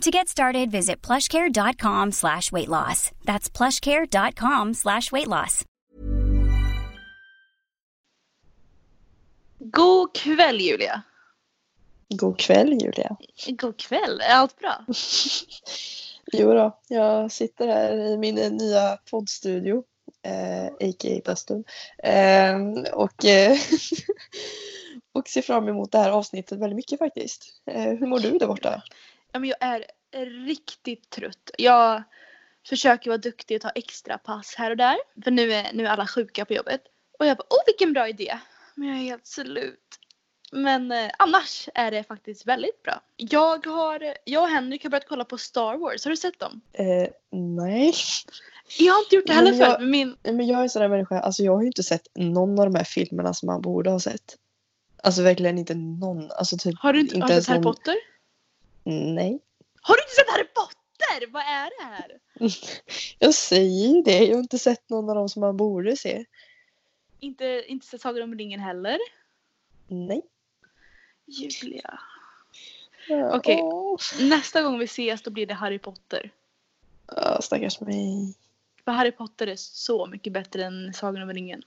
To get started, visit plushcare.com slash weight loss. That's plushcare.com slash weight loss. God kväll Julia. God kväll Julia. God kväll, är allt bra? Jo då, jag sitter här i min nya poddstudio, eh, a.k.a. bastun. Eh, och, eh, och ser fram emot det här avsnittet väldigt mycket faktiskt. Eh, hur mår du där borta? Ja, men jag är riktigt trött. Jag försöker vara duktig och ta extra pass här och där. För nu är, nu är alla sjuka på jobbet. Och jag bara, åh vilken bra idé. Men jag är helt slut. Men eh, annars är det faktiskt väldigt bra. Jag, har, jag och Henrik har börjat kolla på Star Wars. Har du sett dem? Eh, nej. Jag har inte gjort det heller Men jag- förut. Men min, Men jag är en sån där människa, alltså jag har ju inte sett någon av de här filmerna som man borde ha sett. Alltså verkligen inte någon. Alltså typ har du inte, har du sett Harry någon- Potter? Nej. Har du inte sett Harry Potter? Vad är det här? Jag säger det, jag har inte sett någon av dem som man borde se. Inte, inte sett Sagan om ringen heller? Nej. Julia. Ja, Okej. åh. Nästa gång vi ses då blir det Harry Potter. Ja, stackars mig. För Harry Potter är så mycket bättre än Sagan om ringen.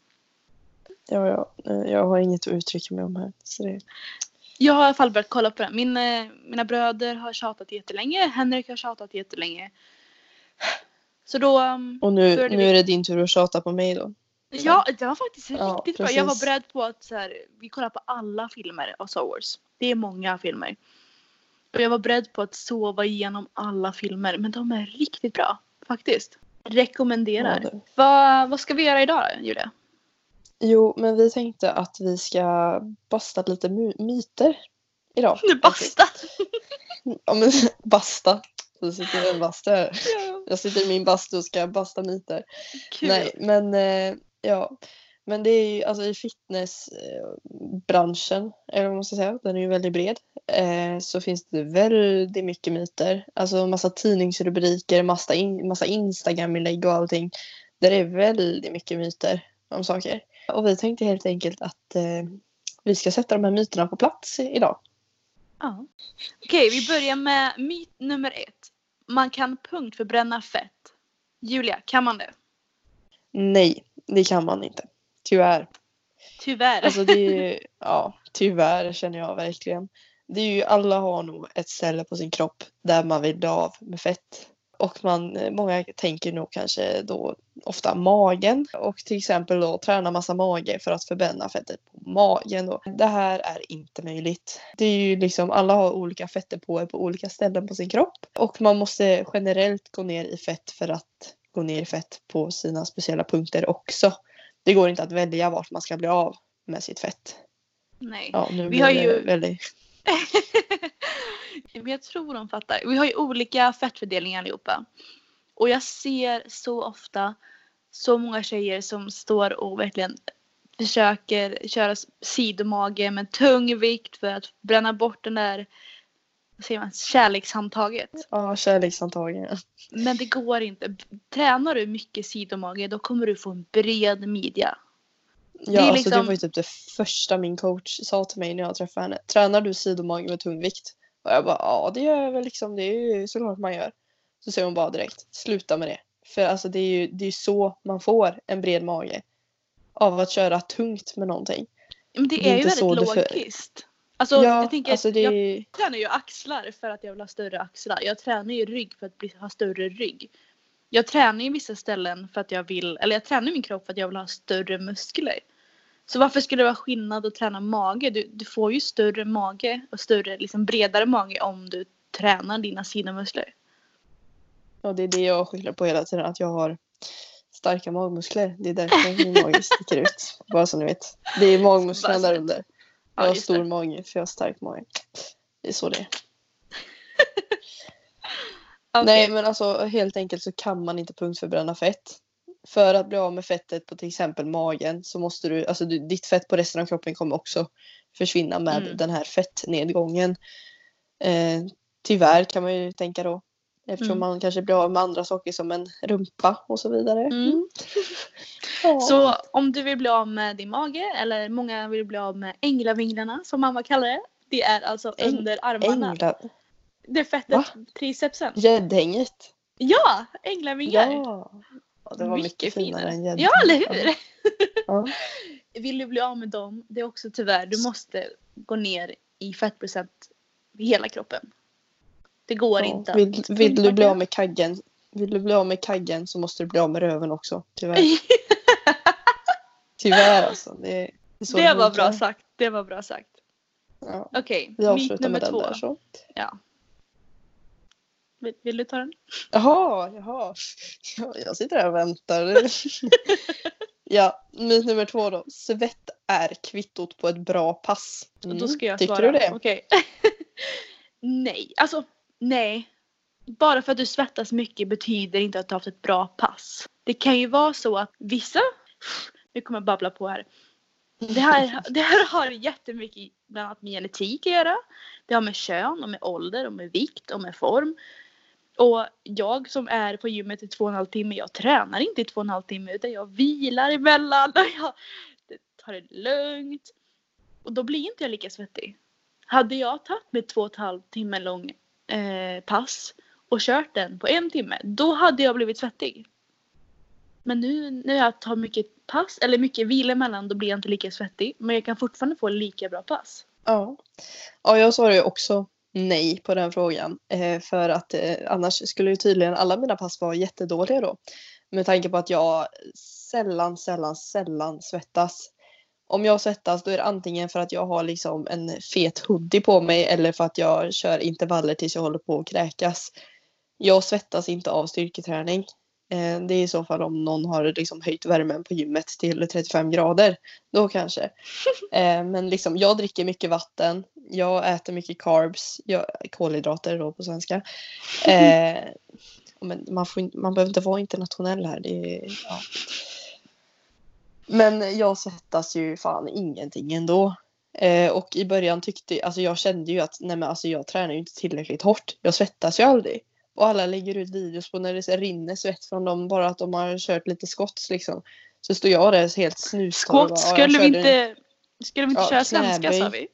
Ja, ja, jag har inget att uttrycka mig om här. Så det... Jag har i alla fall börjat kolla på den. Min, eh, mina bröder har tjatat jättelänge. Henrik har tjatat jättelänge. Så då... um, Och nu, nu är det din tur att tjata på mig då. Ja, det var faktiskt Ja, riktigt bra. Jag var beredd på att så här, vi kollar på alla filmer av Star Wars. Det är många filmer. Och jag var beredd på att sova igenom alla filmer. Men de är riktigt bra. Faktiskt. Rekommenderar. Ja, vad, vad ska vi göra idag Julia? Jo, men vi tänkte att vi ska basta lite my- myter idag. Nu basta! Ja, men basta. Så sitter vi i en bastu här. Jag sitter i min bastu och ska basta myter. Kul. Nej, men eh, ja. Men det är ju alltså i fitnessbranschen, eller vad man ska säga, den är ju väldigt bred. Eh, så finns det väldigt mycket myter. Alltså massa tidningsrubriker, massa, in, massa Instagram-inlägg och allting. Där det är väldigt mycket myter om saker. Och vi tänkte helt enkelt att eh, vi ska sätta de här myterna på plats idag. Ja. Okej, vi börjar med myt nummer ett. Man kan punktförbränna fett. Julia, kan man det? Nej, det kan man inte. Tyvärr. Tyvärr. Alltså det är ju, ja, tyvärr känner jag verkligen. Det är ju, alla har nog ett ställe på sin kropp där man vill bli av med fett. Och man, många tänker nog kanske då ofta magen och till exempel då träna massa mage för att förbränna fettet på magen. Då. Det här är inte möjligt. Det är ju liksom, alla har olika fettdepåer på olika ställen på sin kropp och man måste generellt gå ner i fett för att gå ner i fett på sina speciella punkter också. Det går inte att välja vart man ska bli av med sitt fett. Nej. Ja, nu Vi har ju- väldigt... Men jag tror de fattar. Vi har ju olika fettfördelningar allihopa. Och jag ser så ofta så många tjejer som står och verkligen försöker köra sidomage med tung vikt för att bränna bort den där vad säger man, kärlekshandtaget. Ja, kärleksantagningar. Men det går inte. Tränar du mycket sidomage då kommer du få en bred midja. Ja, Det är alltså det liksom- var ju typ det första min coach sa till mig när jag träffade henne. Tränar du sidomage med tung vikt? Och jag bara, ja det gör jag väl liksom. Det är ju såklart man gör. Så säger hon bara direkt, sluta med det. För alltså det är ju det är så man får en bred mage. Av att köra tungt med någonting. Men det, Det är är, ju så väldigt du för- logiskt. Alltså, ja, jag tänker, alltså det jag är tränar ju axlar för att jag vill ha större axlar. Jag tränar ju rygg för att bli, ha större rygg. Jag tränar ju vissa ställen för att jag vill, eller jag tränar min kropp för att jag vill ha större muskler. Så varför skulle det vara skillnad att träna mage? Du, du får ju större mage och större, liksom bredare mage om du tränar dina sidomuskler. Ja, det är det jag skyller på hela tiden. Att jag har starka magmuskler. Det är därför min mage sticker ut. Bara så ni vet. Det är magmusklerna där under. Ja, Jag har stor mage för jag har stark mage. Det är så det är. Okej. Nej men alltså helt enkelt så kan man inte punktförbränna fett. för att bli av med fettet på till exempel magen så måste du, alltså du, ditt fett på resten av kroppen kommer också försvinna med Mm. den här fettnedgången. Eh, tyvärr kan man ju tänka då. Eftersom Mm. man kanske blir av med andra saker som en rumpa och så vidare. Mm. Ja. Så om du vill bli av med din mage eller många vill bli av med änglavinglarna som mamma kallar det. Det är alltså Äng- under armarna. Ängla... Det fettet, Va? tricepsen. Gäddhänget. Ja! Änglavinglar. Ja. ja. Det var mycket, finare än gäddhänget. Ja, eller hur? Ja. Vill du bli av med dem, det är också tyvärr, du måste gå ner i fettprocent i hela kroppen. Det går Ja. inte. Vill, vill du bli av med kaggen vill du bli av med kaggen så måste du bli av med röven också. Tyvärr. Tyvärr alltså. Det, det, var bra sagt. Det var bra sagt. Ja. Okej, Vi myt nummer två. där så. Vill, vill du ta den? Jaha, jaha. Ja, jag sitter här och väntar. ja, myt nummer två då. Svett är kvittot på ett bra pass. Mm, då ska jag Tycker svara. du det? Okej. nej, alltså nej. Bara för att du svettas mycket betyder inte att du har haft ett bra pass. Det kan ju vara så att vissa, nu kommer jag babbla på här. Det här, det här har jättemycket bland annat med genetik att göra. Det har med kön och med ålder och med vikt och med form. Och jag som är på gymmet i två och en halv timme, jag tränar inte i två och en halv timme utan jag vilar emellan och jag tar det lugnt. Och då blir inte jag lika svettig. Hade jag tagit mig två och en halv timme lång eh, pass och kört den på en timme, då hade jag blivit svettig. Men nu när jag tar mycket pass, eller mycket vila emellan, då blir jag inte lika svettig. Men jag kan fortfarande få lika bra pass. Ja. ja, jag sa det också nej på den frågan. Eh, för att eh, annars skulle ju tydligen alla mina pass vara jättedåliga då. Med tanke på att jag sällan, sällan, sällan svettas. Om jag svettas då är det antingen för att jag har liksom en fet hoodie på mig eller för att jag kör intervaller tills jag håller på att kräkas. Jag svettas inte av styrketräning. Eh, det är i så fall om någon har liksom höjt värmen på gymmet till 35 grader. Då kanske. Eh, men liksom, jag dricker mycket vatten. Jag äter mycket carbs. Jag, kolhydrater då på svenska. Eh, men man, får, man behöver inte vara internationell här. Det, ja. Men jag svettas ju fan ingenting ändå. Eh, och i början tyckte alltså jag kände ju att nej men alltså jag tränar ju inte tillräckligt hårt. Jag svettas ju aldrig. Och alla lägger ut videos på när det rinner svett från dem bara att de har kört lite skotts liksom. Så står jag där helt snustorr Skott, "Ja, jag skulle vi inte, skulle vi inte Ja, köra svenska sa vi?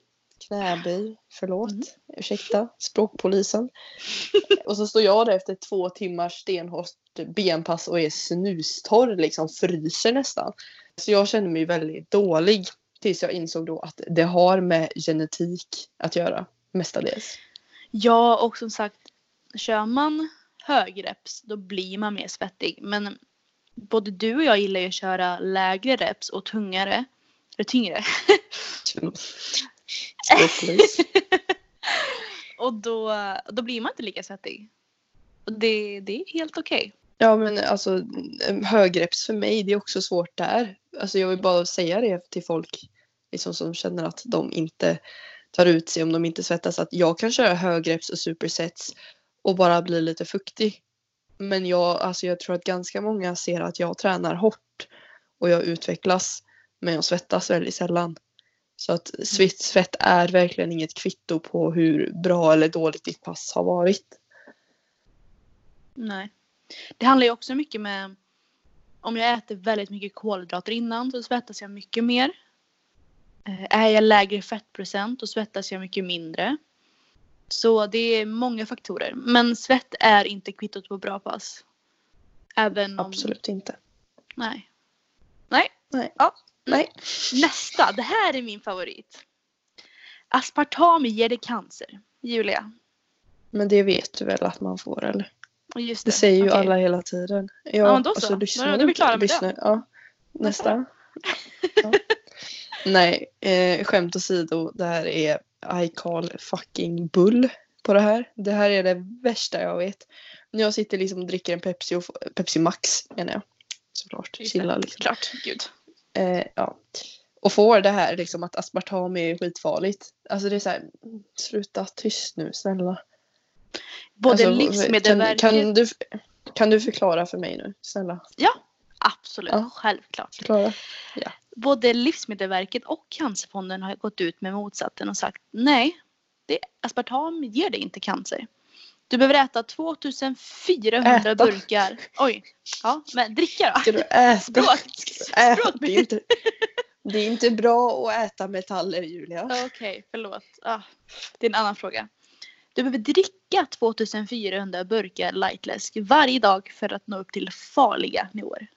Knäböj, förlåt, Mm. ursäkta, språkpolisen. och så står jag där efter två timmars stenhårt benpass och är snustorr, liksom fryser nästan. Så jag kände mig väldigt dålig tills jag insåg då att det har med genetik att göra, mestadels. Ja, och som sagt, kör man högreps då blir man mer svettig. Men både du och jag gillar ju att köra lägre reps och tungare. Eller tyngre. Och då, då blir man inte lika svettig. Och det, det är helt okej. Ja men alltså högreps för mig det är också svårt där. Alltså jag vill bara säga det till folk liksom, som känner att de inte tar ut sig om de inte svettas. Att jag kan köra högreps och supersets och bara bli lite fuktig. Men jag, alltså jag tror att ganska många ser att jag tränar hårt och jag utvecklas. Men jag svettas väldigt sällan. Så att svett, svett är verkligen inget kvitto på hur bra eller dåligt ditt pass har varit. Nej. Det handlar ju också mycket med om jag äter väldigt mycket kolhydrater innan så svettas jag mycket mer. Eh, Är jag lägre fettprocent då svettas jag mycket mindre. Så det är många faktorer. Men svett är inte kvittot på bra pass. Även om... Absolut inte. Nej. Nej. Nej. Ja. Nej. Nästa. Det här är min favorit. Aspartam ger dig cancer. Julia. Men det vet du väl att man får eller? Just Det säger ju Okej. alla hela tiden. Ja, Ja, men då och så. lyssnar Då är du vi klara med lyssnar- Ja. Nästa. Ja. Nej, eh, skämt åsido. Det här är I call fucking bull på det här. Det här är det värsta jag vet. Jag sitter liksom och dricker en Pepsi, och, Pepsi Max menar jag. Såklart. Chilla liksom. Klart. Gud. Eh, ja. Och får det här liksom att aspartam är skitfarligt. Alltså det är så här, sluta tyst nu snälla. Både Alltså, Livsmedelsverket. Kan, kan, du, kan du förklara för mig nu, snälla? Absolut, Ja. självklart. Klara? Både Livsmedelsverket och Cancerfonden har gått ut med motsatsen och sagt nej, det, aspartam ger dig inte cancer. Du behöver äta 2400 Äta? burkar. Oj, ja, men dricka då. Ska du äta? Språk. Äta? Språk. Det är inte, det är inte bra att äta metaller Julia. Okej, förlåt. Ah, det är en annan fråga. Du behöver dricka 2400 burkar lightläsk varje dag för att nå upp till farliga nivåer.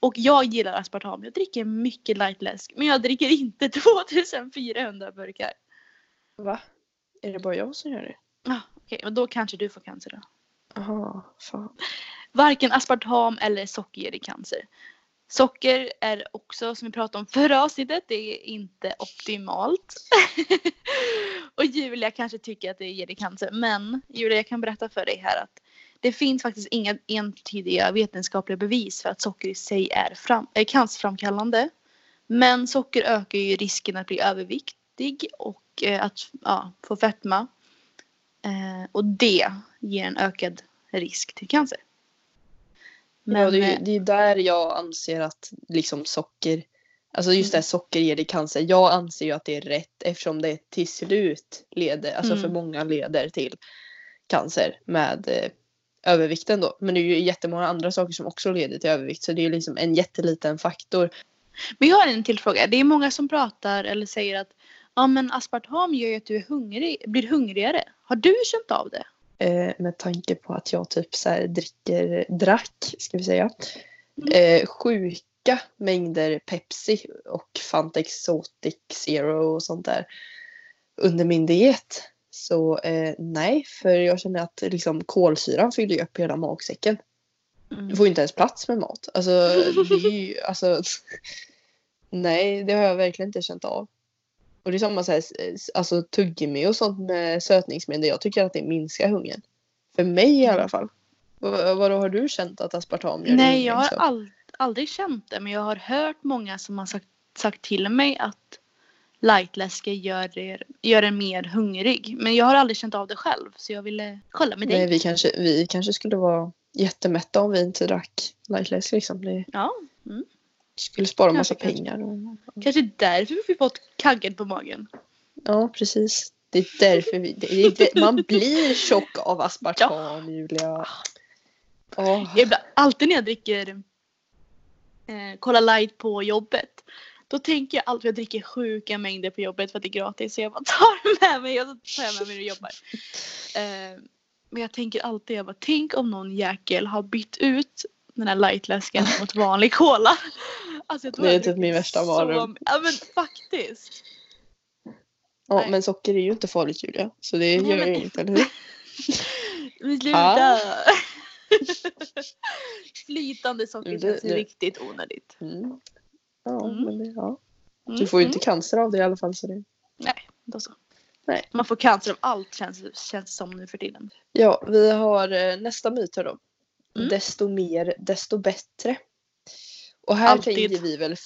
Och jag gillar aspartam. Jag dricker mycket lightläsk. Men jag dricker inte 2400 burkar. Va? Är det bara jag som gör det? Ah, Okej, men då kanske du får cancer då. Jaha, fan. Varken aspartam eller socker ger dig cancer. Socker är också, som vi pratade om förra avsnittet, det är inte optimalt. och Julia kanske tycker att det ger dig cancer. Men Julia, jag kan berätta för dig här att det finns faktiskt inga entydiga vetenskapliga bevis för att socker i sig är, fram, är cancerframkallande. Men socker ökar ju risken att bli överviktig och eh, att ja, få fetma. Eh, och det ger en ökad risk till cancer. ja, det, är, eh, det är där jag anser att liksom socker, alltså just det Mm. här socker ger dig cancer. Jag anser ju att det är rätt eftersom det till slut leder, alltså för Mm. många leder till cancer med övervikten då. Men det är ju jättemånga andra saker som också leder till övervikt så det är ju liksom en jätteliten faktor. Men jag har en till fråga. Det är många som pratar eller säger att ja, men aspartam gör ju att du är hungrig, blir hungrigare. Har du känt av det? Eh, med tanke på att jag typ så här dricker, drack, ska vi säga, Mm. eh, sjuka mängder Pepsi och Fanta Exotic Zero och sånt där under min diet. Så eh, nej, för jag känner att liksom, kolsyran fyller ju upp hela magsäcken. Du får ju inte ens plats med mat. Alltså, det är ju, alltså, nej, det har jag verkligen inte känt av. Och det är samma så här, alltså, tuggummi och sånt med sötningsmedel. Jag tycker att det minskar hungern. För mig i alla fall. Vad, vadå, har du känt att aspartam gör Nej, jag har ald- aldrig känt det. Men jag har hört många som har sagt, sagt till mig att lightläske gör, er, gör en mer hungrig. Men jag har aldrig känt av det själv. Så jag ville kolla med dig. Nej, vi kanske, vi kanske skulle vara jättemätta om vi inte drack lightläsk liksom. Det Ja, skulle spara massa Kanske, kanske. pengar. Och, kanske därför vi fått kaggen på magen. ja, precis. Det är därför vi, det är det, man blir tjock av aspartam, Julia. Åh. Jag ibland, alltid när jag dricker eh, Cola light på jobbet. Då tänker jag alltid att jag dricker sjuka mängder på jobbet för att det är gratis. Så jag bara tar med mig och så tar jag med mig jag jobbar. Eh, men jag tänker alltid, jag bara, tänk om någon jäkel har bytt ut den här lightläsken mot vanlig cola. Alltså, Det är typ min värsta så- mardröm. Ja men faktiskt. Ja, Nej. men socker är ju inte farligt Julia. Så det Nej, gör men- ju inget, eller hur? Men sluta! Ah. Flytande socker Det- känns riktigt onödigt. Mm. Ja, Mm. men det, ja. Mm, Du får ju mm. inte cancer av det i alla fall. Så det... Då så. Nej. Man får cancer av allt känns känns som nu för tiden. Ja, vi har eh, nästa myt här då. Mm. Desto mer, desto bättre. Och här Alltid. tänker vi väl,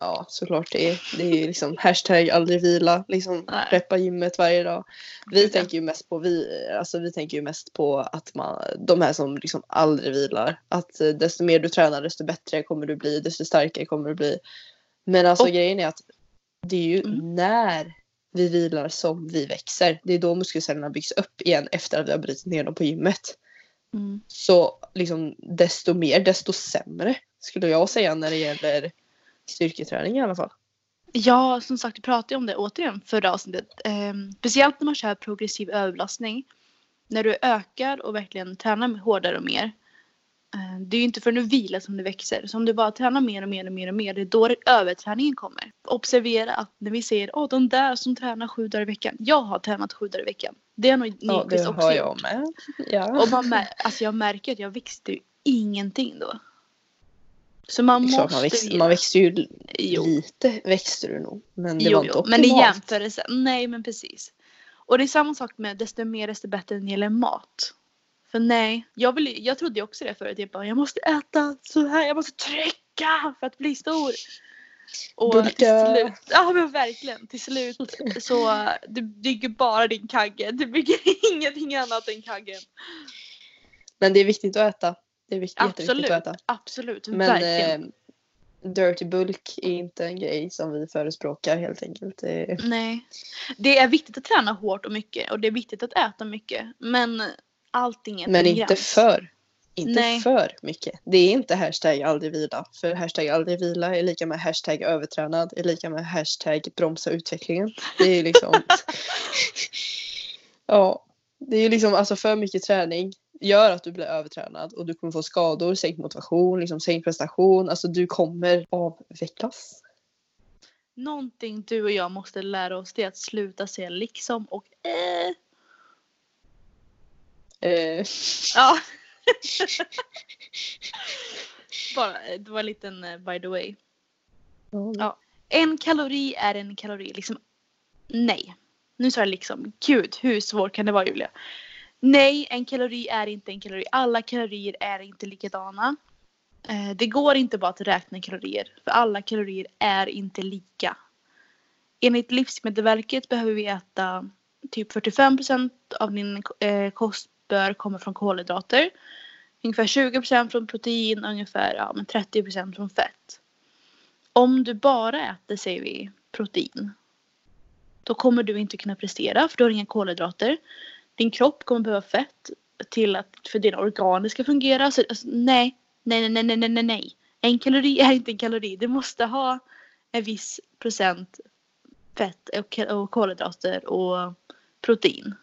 ja såklart det är, det är ju liksom hashtag aldrig vila, liksom Nej. preppa gymmet varje dag. Vi ja. tänker ju mest på, vi, alltså vi tänker ju mest på att man, de här som liksom aldrig vilar. Att eh, desto mer du tränar desto bättre kommer du bli, desto starkare kommer du bli. Men alltså Och- grejen är att det är ju Mm. när vi vilar som vi växer. Det är då muskelcellerna byggs upp igen efter att vi har brutit ner dem på gymmet. Mm. Så liksom desto mer, desto sämre skulle jag säga när det gäller styrketräning i alla fall. Ja, som sagt, vi pratade om det återigen förra avsnittet. Ehm, speciellt när man kör progressiv överbelastning. När du ökar och verkligen tränar hårdare och mer. eh, det är ju inte förrän du vilar som du växer. Så om du bara tränar mer och mer och mer och mer, det är då överträningen kommer. Observera att när vi säger åh de där som tränar sju dagar i veckan. Jag har tränat sju dagar i veckan. Det har nog Ja, det Nyqvist också har gjort. jag med. Ja. Och man alltså jag märker att jag växte ju ingenting då. Så man måste man, växer, vila. man växer ju Jo. lite, växte du nog. Men det Jo, var inte jo, men i optimalt. jämförelse. Nej, men precis. Och det är samma sak med desto mer desto bättre när det gäller mat. För nej, jag, vill, jag trodde ju också det förut. Jag bara, jag måste äta så här, jag måste trycka för att bli stor. Och Bulka. till slut, ja men verkligen. Till slut så du bygger bara din kagge. Du bygger ingenting annat än kaggen. Men det är viktigt att äta. Det är viktigt, Absolut. att äta. Absolut, Men verkligen. eh, dirty bulk är inte en grej som vi förespråkar helt enkelt. Det, Nej. Det är viktigt att träna hårt och mycket och det är viktigt att äta mycket. Men allting är men en inte gräns. för. Inte Nej. för mycket. Det är inte hashtag aldrig vila. För hashtag aldrig vila är lika med hashtag övertränad. Är lika med hashtag bromsa utvecklingen. Det är liksom. ja. Det är ju liksom alltså för mycket träning gör att du blir övertränad och du kommer få skador, sänkt motivation, liksom sänkt prestation. Alltså du kommer avvecklas. Någonting du och jag måste lära oss är att sluta säga liksom och eh. Eh, Ja. Bara, det var en liten eh, by the way. ja. Ja. En kalori är en kalori. Liksom, nej. Nu sa jag liksom. Gud, hur svårt kan det vara Julia? Nej, en kalori är inte en kalori. Alla kalorier är inte likadana. Eh, det går inte bara att räkna kalorier. För alla kalorier är inte lika. Enligt Livsmedelsverket behöver vi äta typ 45% av din eh, kost bör komma från kolhydrater. Ungefär 20% från protein och ungefär ja, men 30% från fett. Om du bara äter, säger vi, protein. Då kommer du inte kunna prestera för du har inga kolhydrater. Din kropp kommer behöva fett till att för dina organ ska fungera. Så, alltså, nej, nej, nej, nej, nej, nej, nej. En kalori är inte en kalori. Du måste ha en viss procent fett och, och kolhydrater och protein.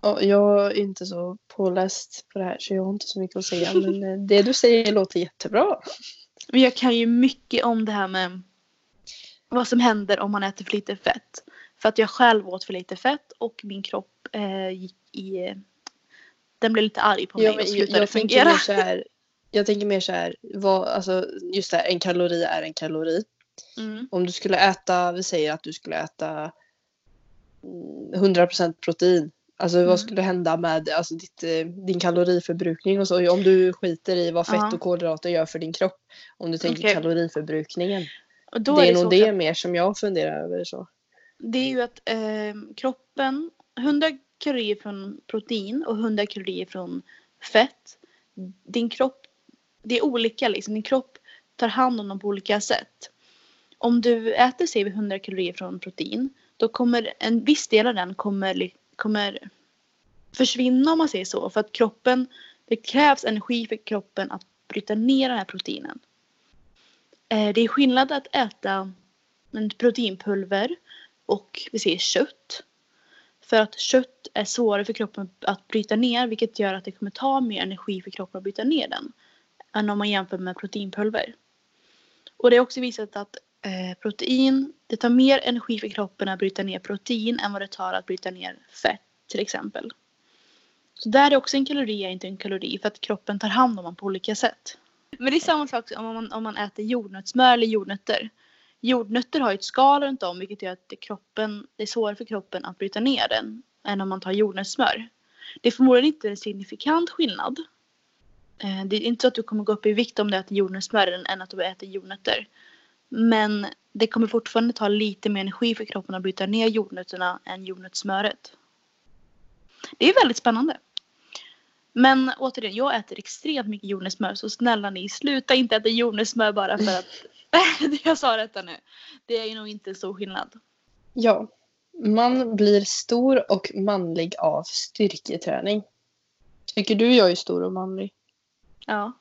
Ja, jag är inte så påläst på det här så jag har inte så mycket att säga. Men eh, det du säger låter jättebra. Men jag kan ju mycket om det här med vad som händer om man äter för lite fett. För att jag själv åt för lite fett och min kropp eh, gick i... Den blev lite arg på mig Ja, och jag, slutade jag, tänker fungera. så här, jag tänker mer så här, vad, alltså, just det här, en kalori är en kalori. Mm. Om du skulle äta, vi säger att du skulle äta mm, 100% protein. Alltså Mm. vad skulle hända med alltså, ditt, eh, din kaloriförbrukning och så? Om du skiter i vad fett och kolhydrater gör för din kropp. Om du tänker Okej. kaloriförbrukningen. Det är, är det, nog det mer som jag funderar över. så det är ju att eh, kroppen, 100 kalorier från protein och 100 kalorier från fett. Din kropp, det är olika liksom. Din kropp tar hand om dem på olika sätt. Om du äter säger vi 100 kalorier från protein då kommer en viss del av den kommer, kommer försvinna om man säger så. För att kroppen, det krävs energi för kroppen att bryta ner den här proteinen. Eh, det är skillnad att äta en proteinpulver och vi säger kött. För att kött är svårare för kroppen att bryta ner vilket gör att det kommer ta mer energi för kroppen att bryta ner den. Än om man jämför med proteinpulver. Och det är också visat att eh, protein, det tar mer energi för kroppen att bryta ner protein än vad det tar att bryta ner fett till exempel. Så där är också en kalori är inte en kalori för att kroppen tar hand om den på olika sätt. Men det är samma sak om man, om man äter jordnötssmör eller jordnötter. Jordnötter har ju ett skal runt om vilket gör att det, kroppen, det är svårare för kroppen att bryta ner den än om man tar jordnötssmör. Det är förmodligen inte en signifikant skillnad. Eh, det är inte så att du kommer gå upp i vikt om du äter jordnötssmör än att du äter jordnötter. Men det kommer fortfarande ta lite mer energi för kroppen att bryta ner jordnötterna än jordnötssmöret. Det är väldigt spännande. Men återigen, jag äter extremt mycket jordnötssmör så snälla ni, sluta inte äta jordnötssmör bara för att jag sa detta nu. Det är ju nog inte så skillnad. Ja. Man blir stor och manlig av styrketräning. Tycker du jag är stor och manlig? Ja.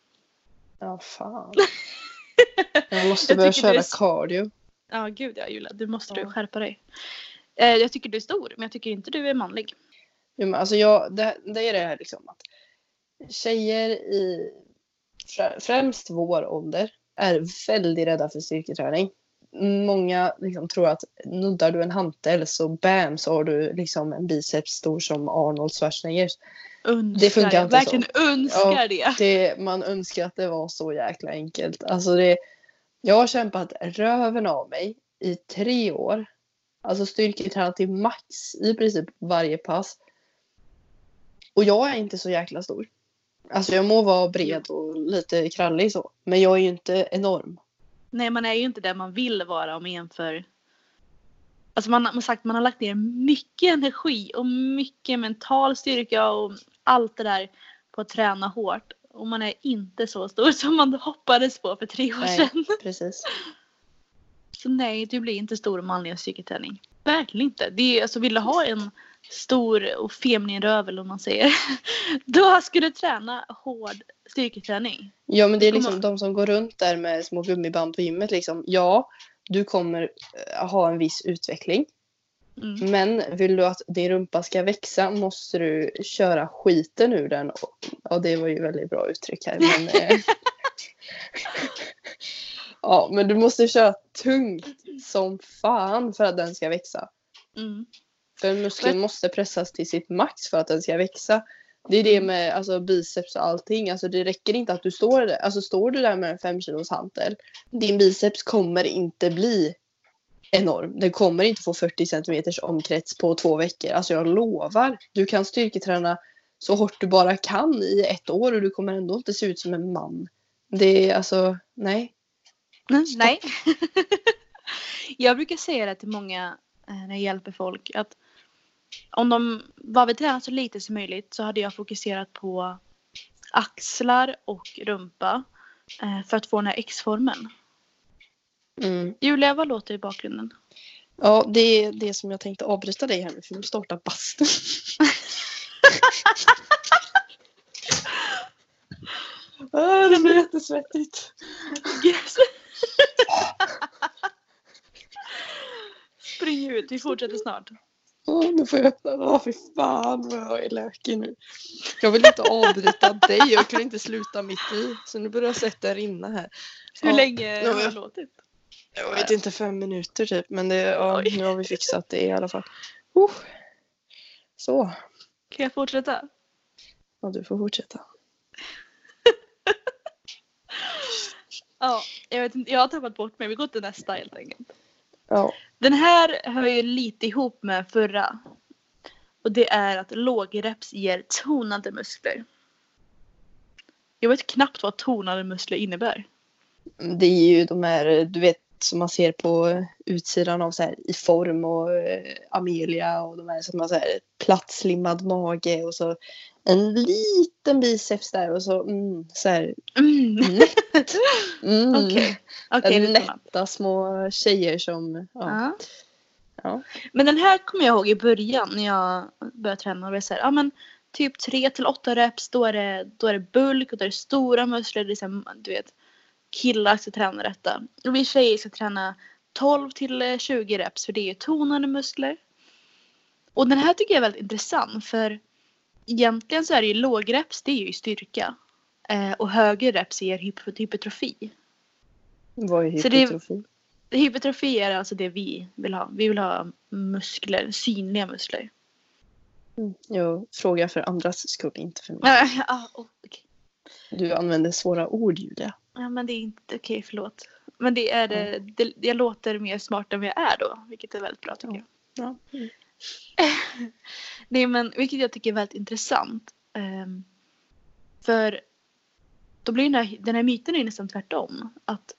Ja, fan. Jag måste Jag börja du köra s- cardio. Ja, gud ja Julia, du måste du Ja. skärpa dig. Eh, jag tycker du är stor, men jag tycker inte du är manlig. Jo, men alltså jag, det, det är det här liksom att tjejer i frä- främst vår ålder är väldigt rädda för styrketräning. Många liksom tror att nuddar du en hantel så bam så har du liksom en biceps stor som Arnold Schwarzenegger. Önskar, Det funkar inte så. verkligen önskar Ja, det. Det, man önskar att det var så jäkla enkelt. Alltså det, jag har kämpat röven av mig i tre år. Alltså styrketränat till max i princip varje pass. Och jag är inte så jäkla stor. Alltså jag må vara bred och lite krallig så. Men jag är ju inte enorm. Nej, man är ju inte där man vill vara om man jämför. Alltså man, man, har sagt, man har lagt ner mycket energi och mycket mental styrka och allt det där på att träna hårt. och man är inte så stor som man hoppades på för tre år Nej. sedan. Precis. Så nej, du blir inte stor om man gör styrketräning. Verkligen inte. Det är, alltså, vill du ha en stor och feminin rövel om man säger. Då ska du träna hård styrketräning. Ja men det är liksom de som går runt där med små gummiband på gymmet liksom. Ja, du kommer eh, ha en viss utveckling. Mm. Men vill du att din rumpa ska växa måste du köra skiten ur den. Ja, det var ju väldigt bra uttryck här. Men, eh, ja, men du måste köra tungt som fan för att den ska växa. Mm. För muskeln måste pressas till sitt max för att den ska växa. Det är det med alltså, biceps och allting. Alltså, det räcker inte att du står där. Alltså, står du där med en 5 kilos hantel. Din biceps kommer inte bli enorm. Den kommer inte få 40 centimeters omkrets på två veckor. Alltså jag lovar. Du kan styrketräna så hårt du bara kan i ett år och du kommer ändå inte se ut som en man. Det är alltså, nej. Mm, Nej. jag brukar säga det till många eh, när jag hjälper folk att om de bara vill träna så lite som möjligt så hade jag fokuserat på axlar och rumpa eh, för att få den här X-formen. Mm. Julia, vad låter i bakgrunden? Ja, det är det som jag tänkte avbryta dig här med för vi startar bastun. ah, det blir jättesvettigt. Yes. Ut, vi fortsätter snart. Åh, nu får jag öppna. Åh, fy fan vad jag är lökig nu. Jag vill inte avbryta dig. Jag kan inte sluta mitt i. Så nu börjar jag sätta inne här. Hur Ja. länge har det jag- låtit? Jag vet inte, fem minuter typ. Men det, ja, nu har vi fixat det i alla fall. Uh. Så. Kan jag fortsätta? Ja, du får fortsätta. Ja, jag, vet inte, jag har tappat bort mig. Vi går till nästa helt enkelt. Ja. Den här hör ju lite ihop med förra. Och det är att lågreps ger tonade muskler. Jag vet knappt vad tonade muskler innebär. Det är ju de här, du vet, som man ser på utsidan av så här i form och eh, Amelia och de här som har så här plattslimmad mage och så en liten biceps där och så mm, så här Mm. nätt. Mm. Är tonat. Nätta små tjejer som, ja. Ja. Ja. Men den här kommer jag ihåg i början när jag började träna. Och det så här, ja, men typ 3 till 8 reps då är, det, då är det bulk och då är det stora muskler. Det är så här, du vet, killar ska träna detta. Och vi tjejer ska träna 12 till eh, 20 reps för det är ju tonade muskler. Och den här tycker jag är väldigt intressant för egentligen så är det ju lågreps, det är ju styrka. Eh, och högre reps ger hypo- hypertrofi. Vad är Så det hypertrofi? Hypertrofi är alltså det vi vill ha. Vi vill ha muskler, synliga muskler. Mm. Jag frågar för andras skull, inte för mig. Ah, okej. Du använder svåra ord Julia. ja men det är inte okej, förlåt. Men det är det, det, jag låter mer smart än vad jag är då, vilket är väldigt bra tycker jag. Ja. Mm. Nej men vilket jag tycker är väldigt intressant. Um, för då blir den här, den här myten är nästan tvärtom. Att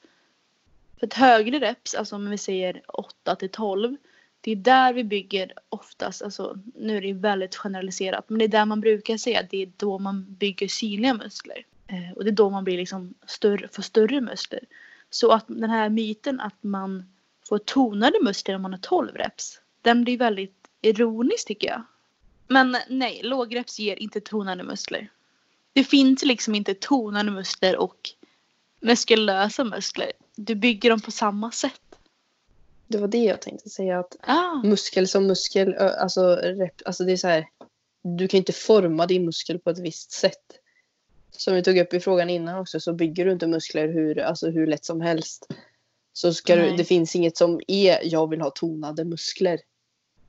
för ett högre reps, alltså om vi säger 8 till 12. Det är där vi bygger oftast, alltså nu är det väldigt generaliserat. Men det är där man brukar säga att det är då man bygger synliga muskler. Eh, och det är då man blir liksom större, får större muskler. Så att den här myten att man får tonade muskler om man har 12 reps. Den blir väldigt ironisk tycker jag. Men nej, lågreps ger inte tonade muskler. Det finns liksom inte tonade muskler och muskulösa muskler. Du bygger dem på samma sätt. Det var det jag tänkte säga att Ah. muskel som muskel, alltså, rep, alltså det är så här. Du kan inte forma din muskel på ett visst sätt. Som vi tog upp i frågan innan också så bygger du inte muskler hur, alltså hur lätt som helst. Så ska du, det finns inget som är jag vill ha tonade muskler.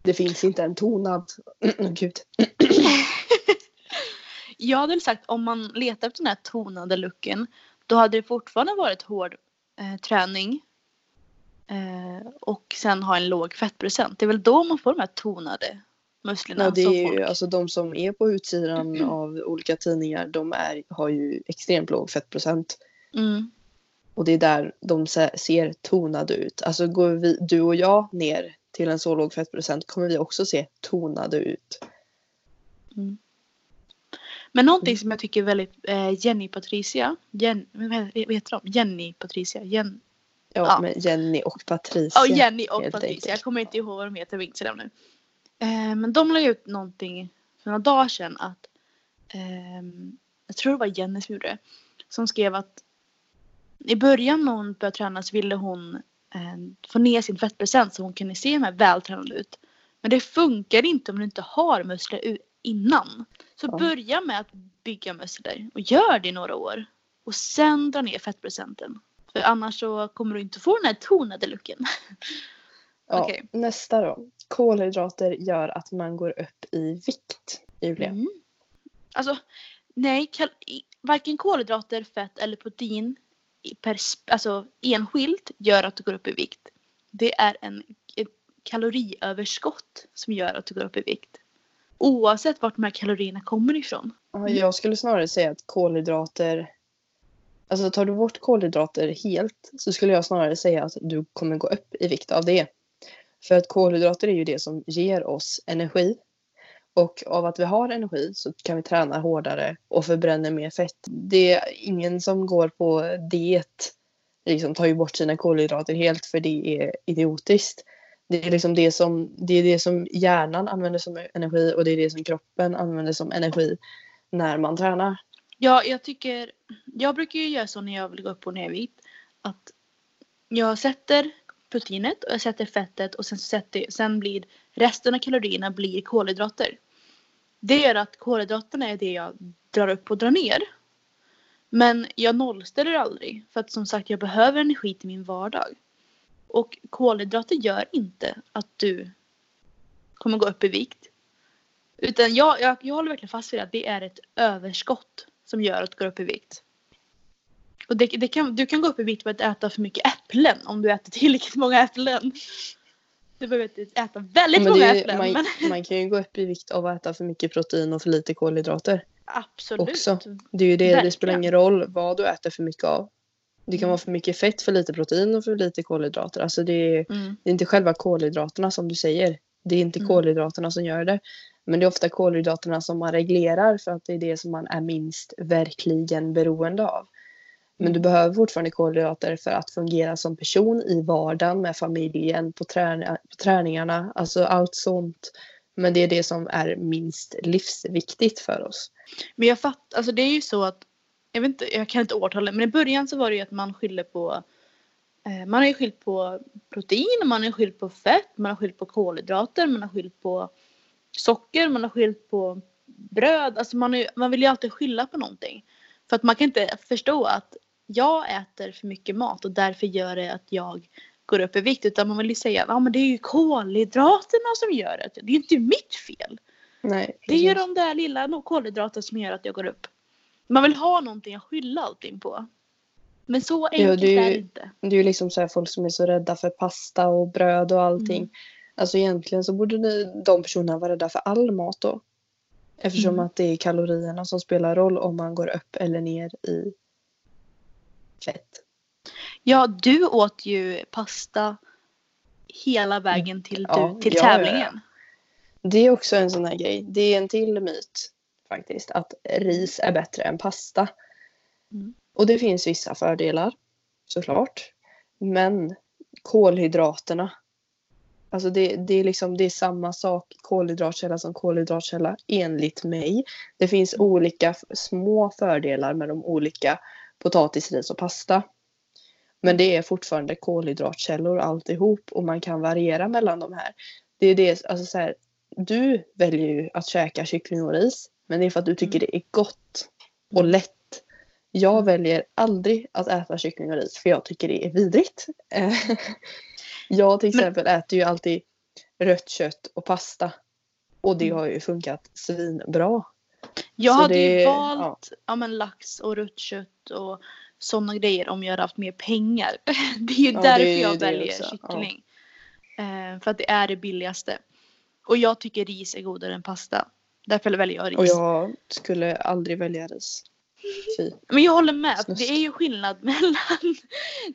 Det finns inte en tonad. Gud. Jag hade sagt om man letar efter den här tonade looken. Då hade det fortfarande varit hård eh, träning. Eh, och sen ha en låg fettprocent. Det är väl då man får de här tonade musklerna. Ja, det är ju, alltså de som är på utsidan av olika tidningar de är, har ju extremt låg fettprocent. Mm. Och det är där de se- ser tonade ut. Alltså går vi, du och jag ner till en så låg fettprocent kommer vi också se tonade ut. Men någonting som jag tycker är väldigt eh, Jenny Patricia. Jen, vad heter de? Jenny Patricia. Jen, Ja, Ja. med Jenny och Patricia. Ja, Jenny och Patricia. enkelt. Jag kommer inte ihåg vad de heter på Instagram nu. Eh, men de la ut någonting för några dagar sedan att ehm, jag tror det var Jenny som gjorde det. Som skrev att i början när hon började träna så ville hon eh, få ner sin fettprocent så hon kunde se mer vältränad ut. Men det funkar inte om du inte har muskler innan. Så Ja. börja med att bygga muskler och gör det i några år. Och sen dra ner fettprocenten. För annars så kommer du inte få den här tonade looken. Ja, Okej. Nästa då. Kolhydrater gör att man går upp i vikt. Julia. Mm. Alltså, nej, varken kolhydrater, fett eller protein per, alltså, enskilt gör att du går upp i vikt. Det är en, ett kaloriöverskott som gör att du går upp i vikt. Oavsett vart de här kalorierna kommer ifrån. Jag skulle snarare säga att kolhydrater... Alltså tar du bort kolhydrater helt så skulle jag snarare säga att du kommer gå upp i vikt av det. För att kolhydrater är ju det som ger oss energi. Och av att vi har energi så kan vi träna hårdare och förbränna mer fett. Det är ingen som går på diet liksom tar ju bort sina kolhydrater helt för det är idiotiskt. Det är liksom det som, det är det som hjärnan använder som energi och det är det som kroppen använder som energi när man tränar. Ja, jag tycker, jag brukar ju göra så när jag vill gå upp och ner i vikt. Att jag sätter proteinet och jag sätter fettet och sen, så sätter, sen blir resten av kalorierna blir kolhydrater. Det gör att kolhydraterna är det jag drar upp och drar ner. Men jag nollställer aldrig för att som sagt jag behöver energi till min vardag. Och kolhydrater gör inte att du kommer gå upp i vikt. Utan jag, jag, jag håller verkligen fast vid att det är ett överskott som gör att du går upp i vikt. Och det, det kan, du kan gå upp i vikt på att äta för mycket äpplen om du äter tillräckligt många äpplen. Du behöver inte äta väldigt Men många äpplen. man, men man kan ju gå upp i vikt av att äta för mycket protein och för lite kolhydrater. absolut. också. Det är ju det, det spelar ingen roll vad du äter för mycket av. Det kan Mm. vara för mycket fett, för lite protein och för lite kolhydrater. Alltså det är, Mm. det är inte själva kolhydraterna som du säger. Det är inte Mm. kolhydraterna som gör det. Men det är ofta kolhydraterna som man reglerar för att det är det som man är minst verkligen beroende av. Men du behöver fortfarande kolhydrater för att fungera som person i vardagen med familjen, på, träna- på träningarna, alltså allt sånt. Men det är det som är minst livsviktigt för oss. Men jag fattar, alltså det är ju så att, jag vet inte, jag kan inte årtalet, men i början så var det ju att man skyller på eh, man har ju skyllt på protein, man har skyllt på fett, man har skyllt på kolhydrater, man har skyllt på socker, man har skyllt på bröd. Alltså man, är, man vill ju alltid skylla på någonting. För att man kan inte förstå att jag äter för mycket mat och därför gör det att jag går upp i vikt. Utan man vill ju säga att ah, men det är ju kolhydraterna som gör det. Det är ju inte mitt fel. Nej, Det är ju de där lilla kolhydraterna som gör att jag går upp. Man vill ha någonting att skylla allting på. Men så enkelt det är är ju- det inte. Det är ju liksom så här folk som är så rädda för pasta och bröd och allting. Mm. Alltså egentligen så borde ni, de personerna vara rädda för all mat då. Eftersom Mm. att det är kalorierna som spelar roll om man går upp eller ner i fett. Ja, du åt ju pasta hela vägen till, Ja, du, till ja, ja, ja. tävlingen. Det är också en sån här grej. Det är en till myt faktiskt. Att ris är bättre än pasta. Mm. Och det finns vissa fördelar såklart. Men kolhydraterna. Alltså det, det, är liksom, det är samma sak kolhydratkälla som kolhydratkälla enligt mig. Det finns olika f- små fördelar med de olika potatis, ris och pasta. Men det är fortfarande kolhydratkällor alltihop och man kan variera mellan de här. Det är det, alltså så här, du väljer ju att käka kyckling och ris men det är för att du tycker det är gott och lätt. Jag väljer aldrig att äta kyckling och ris för jag tycker det är vidrigt. Jag till Men- exempel äter ju alltid rött kött och pasta. Och det Mm. har ju funkat svinbra. Jag Så hade ju det- valt ja. men, lax och rött kött och sådana grejer om jag hade haft mer pengar. Det är ju Ja, därför är ju jag väljer också, ja. kyckling. Eh, för att det är det billigaste. Och jag tycker ris är godare än pasta. Därför väljer jag ris. Och jag skulle aldrig välja ris. Fy. Men jag håller med. Snusk. Det är ju skillnad mellan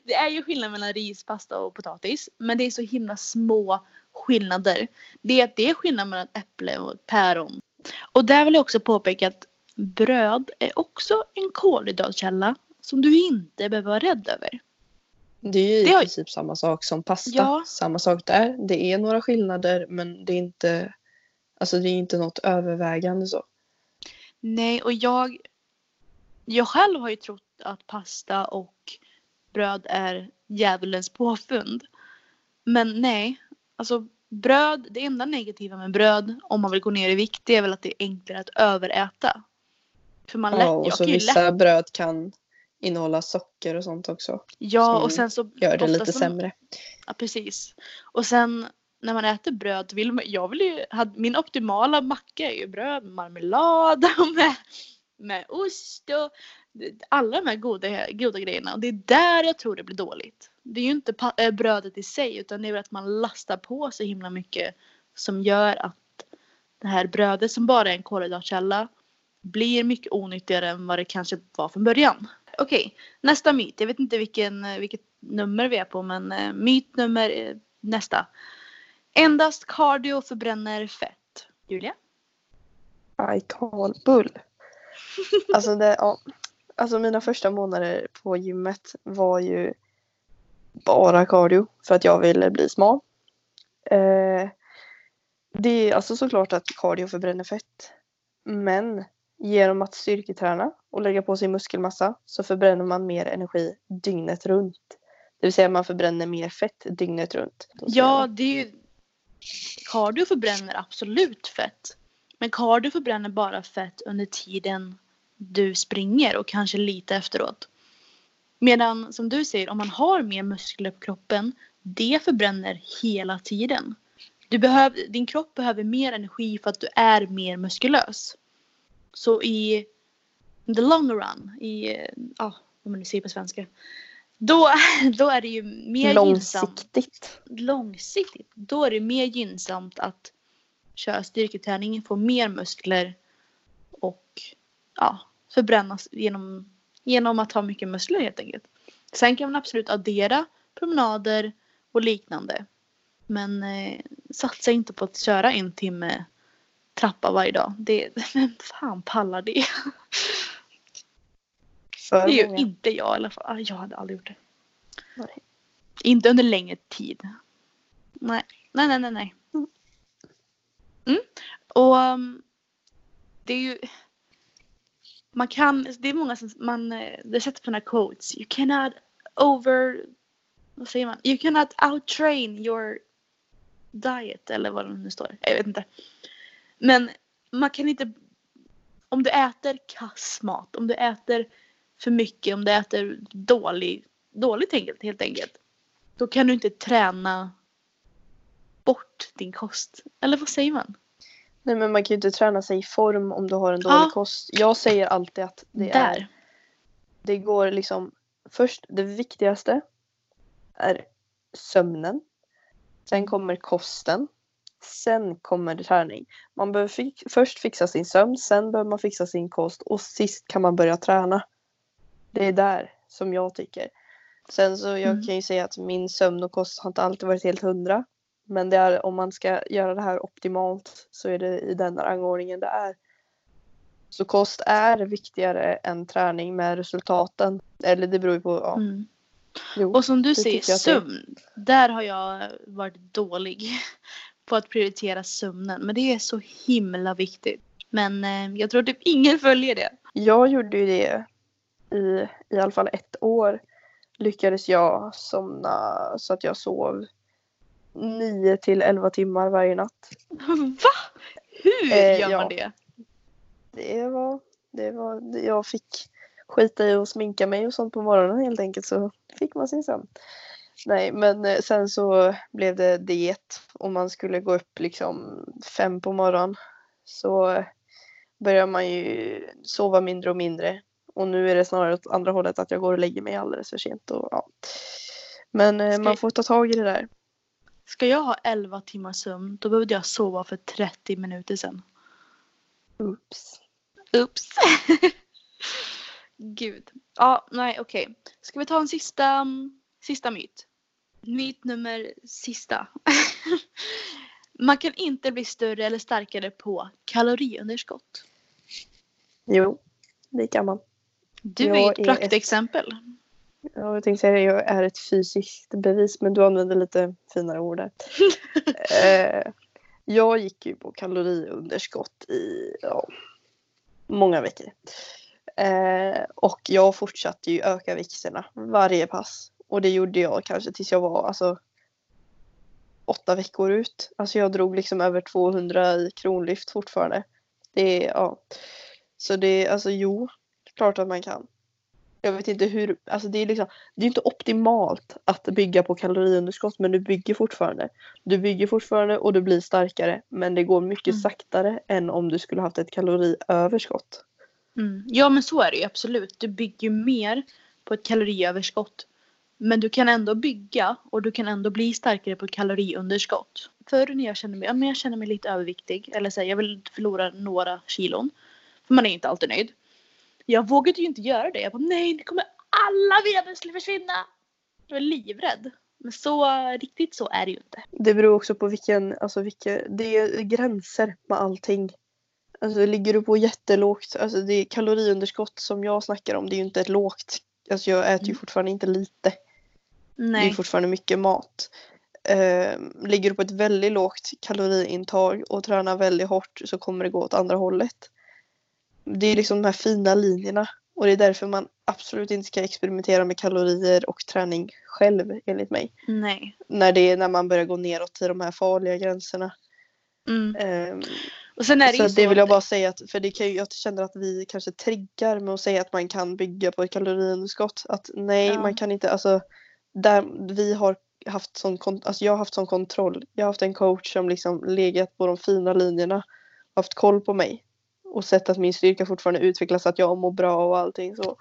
Det är ju skillnad mellan ris, pasta och potatis. Men det är så himla små skillnader. Det är det är skillnad mellan äpple och päron. Och där vill jag också påpeka att bröd är också en kolhydratkälla som du inte behöver vara rädd över. Det är ju Det i har- princip samma sak som pasta. Ja. Samma sak där. Det är några skillnader men det är inte, alltså det är inte något övervägande så. Nej, och jag, jag själv har ju trott att pasta och bröd är djävulens påfund. Men nej, alltså bröd, det enda negativa med bröd om man vill gå ner i vikt det är väl att det är enklare att överäta. För man lätt, Ja, och så vissa lätt, bröd kan innehålla socker och sånt också. ja och sen så Gör det lite som- sämre. Ja, precis. Och sen när man äter bröd vill man, jag vill ju, min optimala macka är ju bröd med marmelad och med, med ost och alla de här goda, goda grejerna. Och det är där jag tror det blir dåligt. Det är ju inte eh, brödet i sig utan det är väl att man lastar på så himla mycket som gör att det här brödet som bara är en kolhydratkälla blir mycket onyttigare än vad det kanske var från början. Okej, nästa myt. Jag vet inte vilken, eh, vilket nummer vi är på men eh, myt nummer eh, nästa. Endast cardio förbränner fett. Julia? I call bull. Alltså, det, ja. alltså mina första månader på gymmet var ju bara cardio för att jag ville bli smal. Eh, det är alltså såklart att cardio förbränner fett. Men genom att styrketräna och lägga på sig muskelmassa så förbränner man mer energi dygnet runt. Det vill säga man förbränner mer fett dygnet runt. Ja, det är ju... Cardio förbränner absolut fett. Men cardio förbränner bara fett under tiden du springer och kanske lite efteråt. Medan som du säger, om man har mer muskler på kroppen, det förbränner hela tiden. Du behöver, din kropp behöver mer energi för att du är mer muskulös. Så i the long run, i, ja, vad man nu säger på svenska. Då, då är det ju mer gynnsamt Långsiktigt. långsiktigt, då är det mer gynnsamt att köra styrketräning, få mer muskler och ja, förbrännas genom, genom att ha mycket muskler helt enkelt. Sen kan man absolut addera promenader och liknande. Men eh, satsa inte på att köra en timme trappa varje dag. Det, vem fan pallar det? För Det gör inte jag i alla fall. Ah, Jag hade aldrig gjort det. Nej. Inte under längre tid. Nej, nej, nej, nej. nej. Mm. Och ehm, det är ju... Man kan, det är många som, man, eh, det sätter på sådana quotes. You cannot over, vad säger man? You cannot outtrain your diet eller vad det nu står. Jag vet inte. Men man kan inte, om du äter kass mat, om du äter för mycket, om du äter dålig, dåligt enkelt, helt enkelt. Då kan du inte träna bort din kost. Eller vad säger man? Nej men man kan ju inte träna sig i form om du har en dålig Ja. kost. Jag säger alltid att det är Där. Det går liksom först det viktigaste är sömnen. Sen kommer kosten. Sen kommer träning. Man behöver fi- först fixa sin sömn, sen behöver man fixa sin kost och sist kan man börja träna. Det är där som jag tycker. Sen så jag Mm. kan ju säga att min sömn och kost har inte alltid varit helt hundra. Men det är, om man ska göra det här optimalt så är det i den rangordningen det är. Så kost är viktigare än träning med resultaten. Eller det beror ju på, ja. Mm. Jo. Och som du säger, sömn. Där har jag varit dålig på att prioritera sömnen. Men det är så himla viktigt. Men eh, jag tror typ ingen följer det. Jag gjorde ju det i i alla fall ett år. Lyckades jag somna så att jag sov 9 till 11 timmar varje natt. Va? Hur Eh, gör ja. man det? Det var, det var, jag fick skita i att sminka mig och sånt på morgonen helt enkelt så fick man sin sömn. Nej men eh, sen så blev det diet och man skulle gå upp liksom fem på morgonen. Så börjar man ju sova mindre och mindre. Och nu är det snarare åt andra hållet att jag går och lägger mig alldeles för sent. Och, ja. Men eh, Ska- man får ta tag i det där. Ska jag ha 11 timmar sömn då behövde jag sova för 30 minuter sedan. Oops. Oops. Gud. Ja, nej okej. Ska vi ta en sista, sista myt? Myt nummer sista. Man kan inte bli större eller starkare på kaloriunderskott. Jo, det kan man. Du Jag är ett praktexempel. Ja, jag tänkte säga det, jag är ett fysiskt bevis men du använder lite finare ord där. eh, jag gick ju på kaloriunderskott i ja, många veckor. Eh, och jag fortsatte ju öka vikterna varje pass. Och det gjorde jag kanske tills jag var alltså åtta veckor ut. Alltså jag drog liksom över 200 i kronlyft fortfarande. Det ja. Så det är alltså jo, klart att man kan. Jag vet inte hur, alltså det är liksom, det är inte optimalt att bygga på kaloriunderskott men du bygger fortfarande. Du bygger fortfarande och du blir starkare men det går mycket Mm. saktare än om du skulle haft ett kaloriöverskott. Mm. Ja men så är det ju absolut. Du bygger mer på ett kaloriöverskott. Men du kan ändå bygga och du kan ändå bli starkare på ett kaloriunderskott. Förr när jag kände mig, ja, men jag kände mig lite överviktig eller så här, jag vill förlora några kilon. För man är inte alltid nöjd. Jag vågade ju inte göra det. Jag bara nej nu kommer alla muskler försvinna. Jag var livrädd. Men så riktigt så är det ju inte. Det beror också på vilken, alltså vilka, det är gränser med allting. Alltså ligger du på jättelågt, alltså det är kaloriunderskott som jag snackar om, det är ju inte ett lågt. Alltså jag äter ju Mm. fortfarande inte lite. Det är Nej. fortfarande mycket mat. Eh, ligger du på ett väldigt lågt kaloriintag och tränar väldigt hårt så kommer det gå åt andra hållet. Det är liksom de här fina linjerna och det är därför man absolut inte ska experimentera med kalorier och träning själv enligt mig. Nej. När det är när man börjar gå neråt till de här farliga gränserna. Mm. Ehm, Och sen är det så ju det så vill jag bara säga att, för det kan jag känner att vi kanske triggar med att säga att man kan bygga på ett kaloriunderskott. Att nej, Ja. man kan inte, alltså där vi har haft sån, alltså jag har haft sån kontroll. Jag har haft en coach som liksom legat på de fina linjerna, haft koll på mig och sett att min styrka fortfarande utvecklas, att jag mår bra och allting så.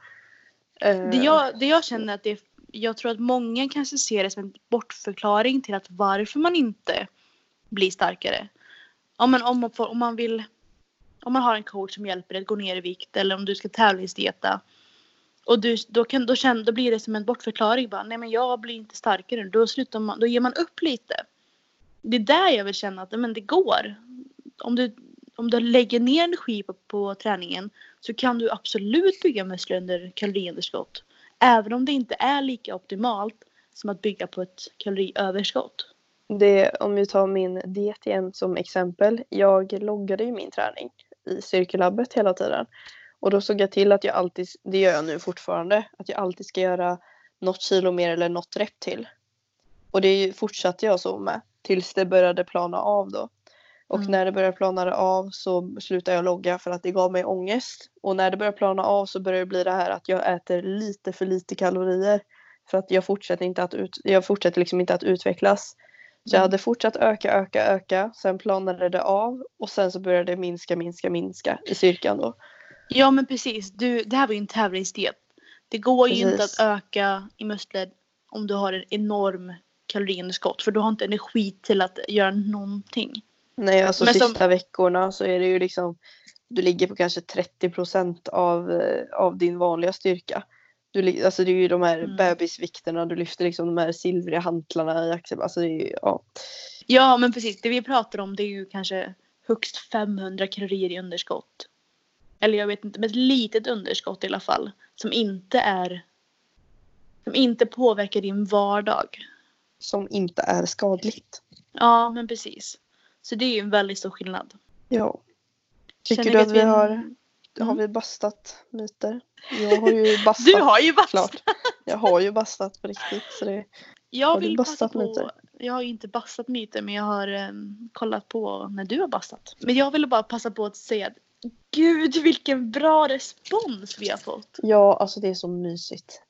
Eh, Det jag, det jag känner att det jag tror att många kanske ser det som en bortförklaring till att varför man inte blir starkare. Ja, men om, man får, om man vill om man har en coach som hjälper dig att gå ner i vikt eller om du ska tävlingsdieta och du, då, kan, då, känner, då blir det som en bortförklaring. Bara, Nej men jag blir inte starkare. Då, slutar man, då ger man upp lite. Det är där jag vill känna att men det går. Om du, om du lägger ner energi på, på träningen så kan du absolut bygga muskler under kaloriunderskott. Även om det inte är lika optimalt som att bygga på ett kaloriöverskott. Det, om vi tar min diet igen som exempel. Jag loggade ju min träning i cirkellabbet hela tiden. Och då såg jag till att jag alltid, det gör jag nu fortfarande, att jag alltid ska göra något kilo mer eller något rep till. Och det fortsatte jag så med tills det började plana av då. Och Mm. när det började plana av så slutade jag logga för att det gav mig ångest. Och när det började plana av så började det bli det här att jag äter lite för lite kalorier. För att jag fortsätter, inte att ut, jag fortsätter liksom inte att utvecklas. Så jag Mm. hade fortsatt öka, öka, öka. Sen planade det av och sen så började det minska, minska, minska i styrkan då. Ja men precis. Du, det här var ju en tävlingsdiet. Det går ju inte Precis. att öka i muskler om du har en enorm kaloriunderskott. För du har inte energi till att göra någonting. Nej, alltså Men som- sista veckorna så är det ju liksom du ligger på kanske 30 procent av, eh, av din vanliga styrka. Du, alltså det är ju de här Mm. bebisvikterna, du lyfter liksom de här silvriga hantlarna i axel. Alltså ju, ja. Ja men precis. Det vi pratar om det är ju kanske högst 500 kalorier i underskott. Eller jag vet inte, men ett litet underskott i alla fall. Som inte är som inte påverkar din vardag. Som inte är skadligt. Ja men precis. Så det är ju en väldigt stor skillnad. Ja. Tycker Känner du att vi har, har Mm. vi bastat myter? Jag har ju bastat. Du har ju bastat! klart. Jag har ju bastat på riktigt. Så det, Jag Har vill bastat på. myter? Jag har ju inte bastat myter men jag har em, kollat på när du har bastat. Men jag ville bara passa på att säga att Gud vilken bra respons vi har fått. ja, alltså det är så mysigt.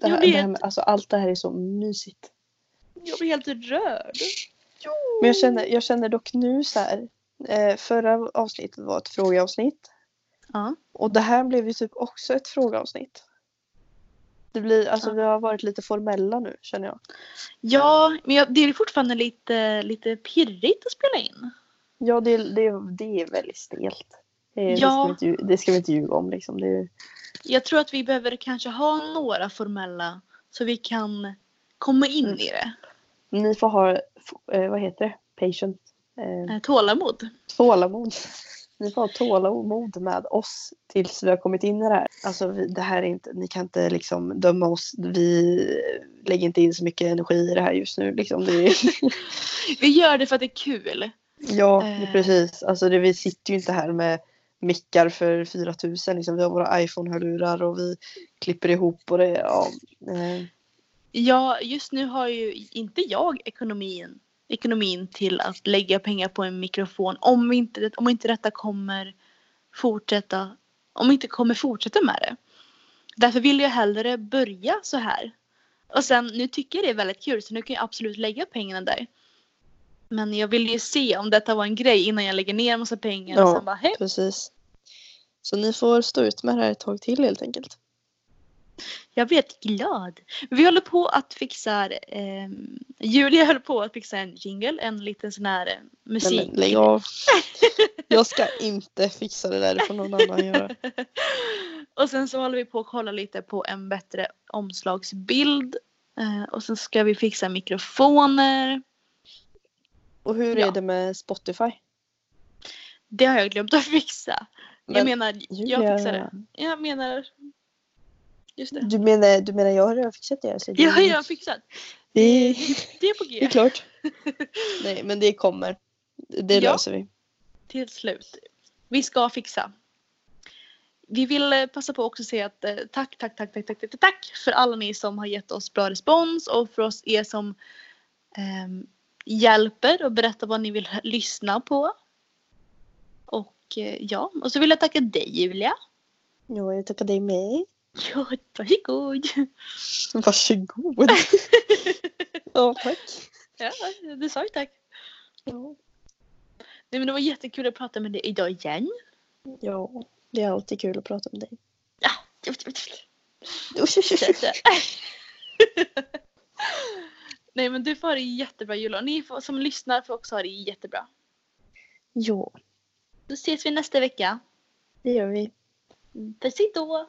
Det Jag här, det här vet. med, alltså allt det här är så mysigt. Jag blir helt rörd. Men jag känner, jag känner dock nu så här. Eh, förra avsnittet var ett frågeavsnitt. Ja. Och det här blev ju typ också ett frågeavsnitt. Det blir, alltså Ja. vi har varit lite formella nu känner jag. Ja, men jag, det är fortfarande lite, lite pirrigt att spela in. Ja det, det, det är väldigt stelt. Det, det, ska Ja. vi inte, lju- det ska vi inte ljuga om liksom. Det, Jag tror att vi behöver kanske ha några formella så vi kan komma in Mm. i det. Ni får ha, eh, vad heter det, patient, eh, Eh, Tålamod. tålamod. Ni får ha tålamod med oss tills vi har kommit in i det här. Alltså vi, det här är inte, ni kan inte liksom döma oss. Vi lägger inte in så mycket energi i det här just nu. Liksom. Är... Vi gör det för att det är kul. ja, Eh. precis. Alltså det, vi sitter ju inte här med mickar för 4000. Liksom. Vi har våra iPhone-hörlurar och vi klipper ihop och det, ja. Eh, Ja, just nu har ju inte jag ekonomin, ekonomin till att lägga pengar på en mikrofon om, inte, om inte detta kommer fortsätta, om inte kommer fortsätta med det. Därför vill jag hellre börja så här. Och sen nu tycker jag det är väldigt kul så nu kan jag absolut lägga pengarna där. Men jag vill ju se om detta var en grej innan jag lägger ner en massa pengar och Ja. sen bara hej. precis. Så ni får stå ut med det här ett tag till helt enkelt. Jag helt glad. Vi håller på att fixa, eh, Julia höll på att fixa en jingle, en liten sån här eh, Nej, musik. men lägg av. Jag ska inte fixa det där, det får någon annan göra. och sen så håller vi på att kolla lite på en bättre omslagsbild. Eh, och sen ska vi fixa mikrofoner. Och hur Ja. är det med Spotify? Det har jag glömt att fixa. jag Men, menar, Julia, jag fixar det. Jag menar, just det. Du menar, du menar jag har redan fixat det? Så det, Jag har redan fixat. det, Det är på det är G. klart. Nej, men det kommer. Det Ja. löser vi. till slut. Vi ska fixa. Vi vill eh, passa på också att säga att eh, tack, tack, tack, tack, tack, tack, tack för alla ni som har gett oss bra respons och för oss er som ehm, hjälper och berättar vad ni vill lyssna på. Och eh, ja, och så vill jag tacka dig Julia. Ja, jag tackar dig med. Ja, varsågod. Varsågod. ja, tack. Ja, du sa ju tack. Ja. Nej, men det var jättekul att prata med dig idag igen. ja, det är alltid kul att prata med dig. Nej men du får ha det jättebra Julia. Och ni får, som lyssnar får också ha det jättebra. Ja, Då ses vi nästa vecka. det gör vi. Puss hejdå!